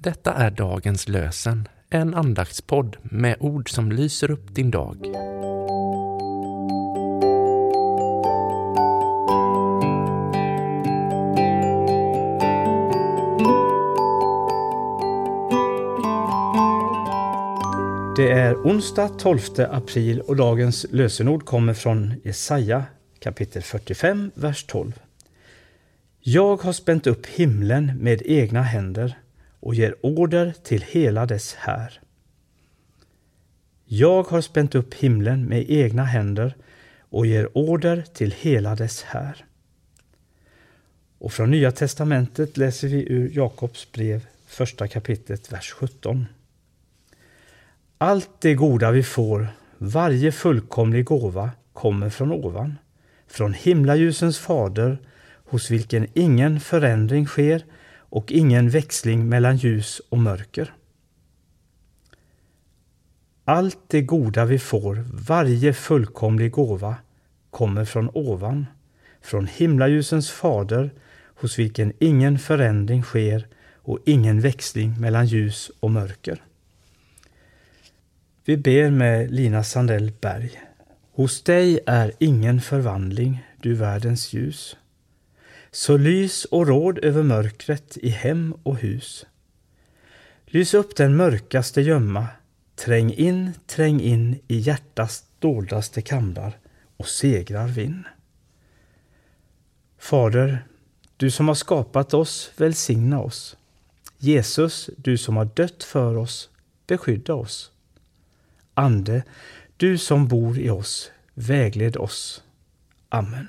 Detta är dagens lösen, en andaktspodd med ord som lyser upp din dag. Det är onsdag 12 april och dagens lösenord kommer från Jesaja kapitel 45, vers 12. Jag har spänt upp himlen med egna händer och ger order till hela dess här. Jag har spänt upp himlen med egna händer och ger order till hela dess här. Och från Nya testamentet läser vi ur Jakobs brev, första kapitlet, vers 17. Allt det goda vi får, varje fullkomlig gåva, kommer från ovan, från himlaljusens fader, hos vilken ingen förändring sker och ingen växling mellan ljus och mörker. Allt det goda vi får, varje fullkomlig gåva, kommer från ovan, från himlaljusens fader, hos vilken ingen förändring sker och ingen växling mellan ljus och mörker. Vi ber med Lina Sandell Berg. Hos dig är ingen förvandling, du världens ljus. Så lys och råd över mörkret i hem och hus. Lys upp den mörkaste gömma, träng in, träng in i hjärtats doldaste kamrar och segrar vinn. Fader, du som har skapat oss, välsigna oss. Jesus, du som har dött för oss, beskydda oss. Ande, du som bor i oss, vägled oss. Amen.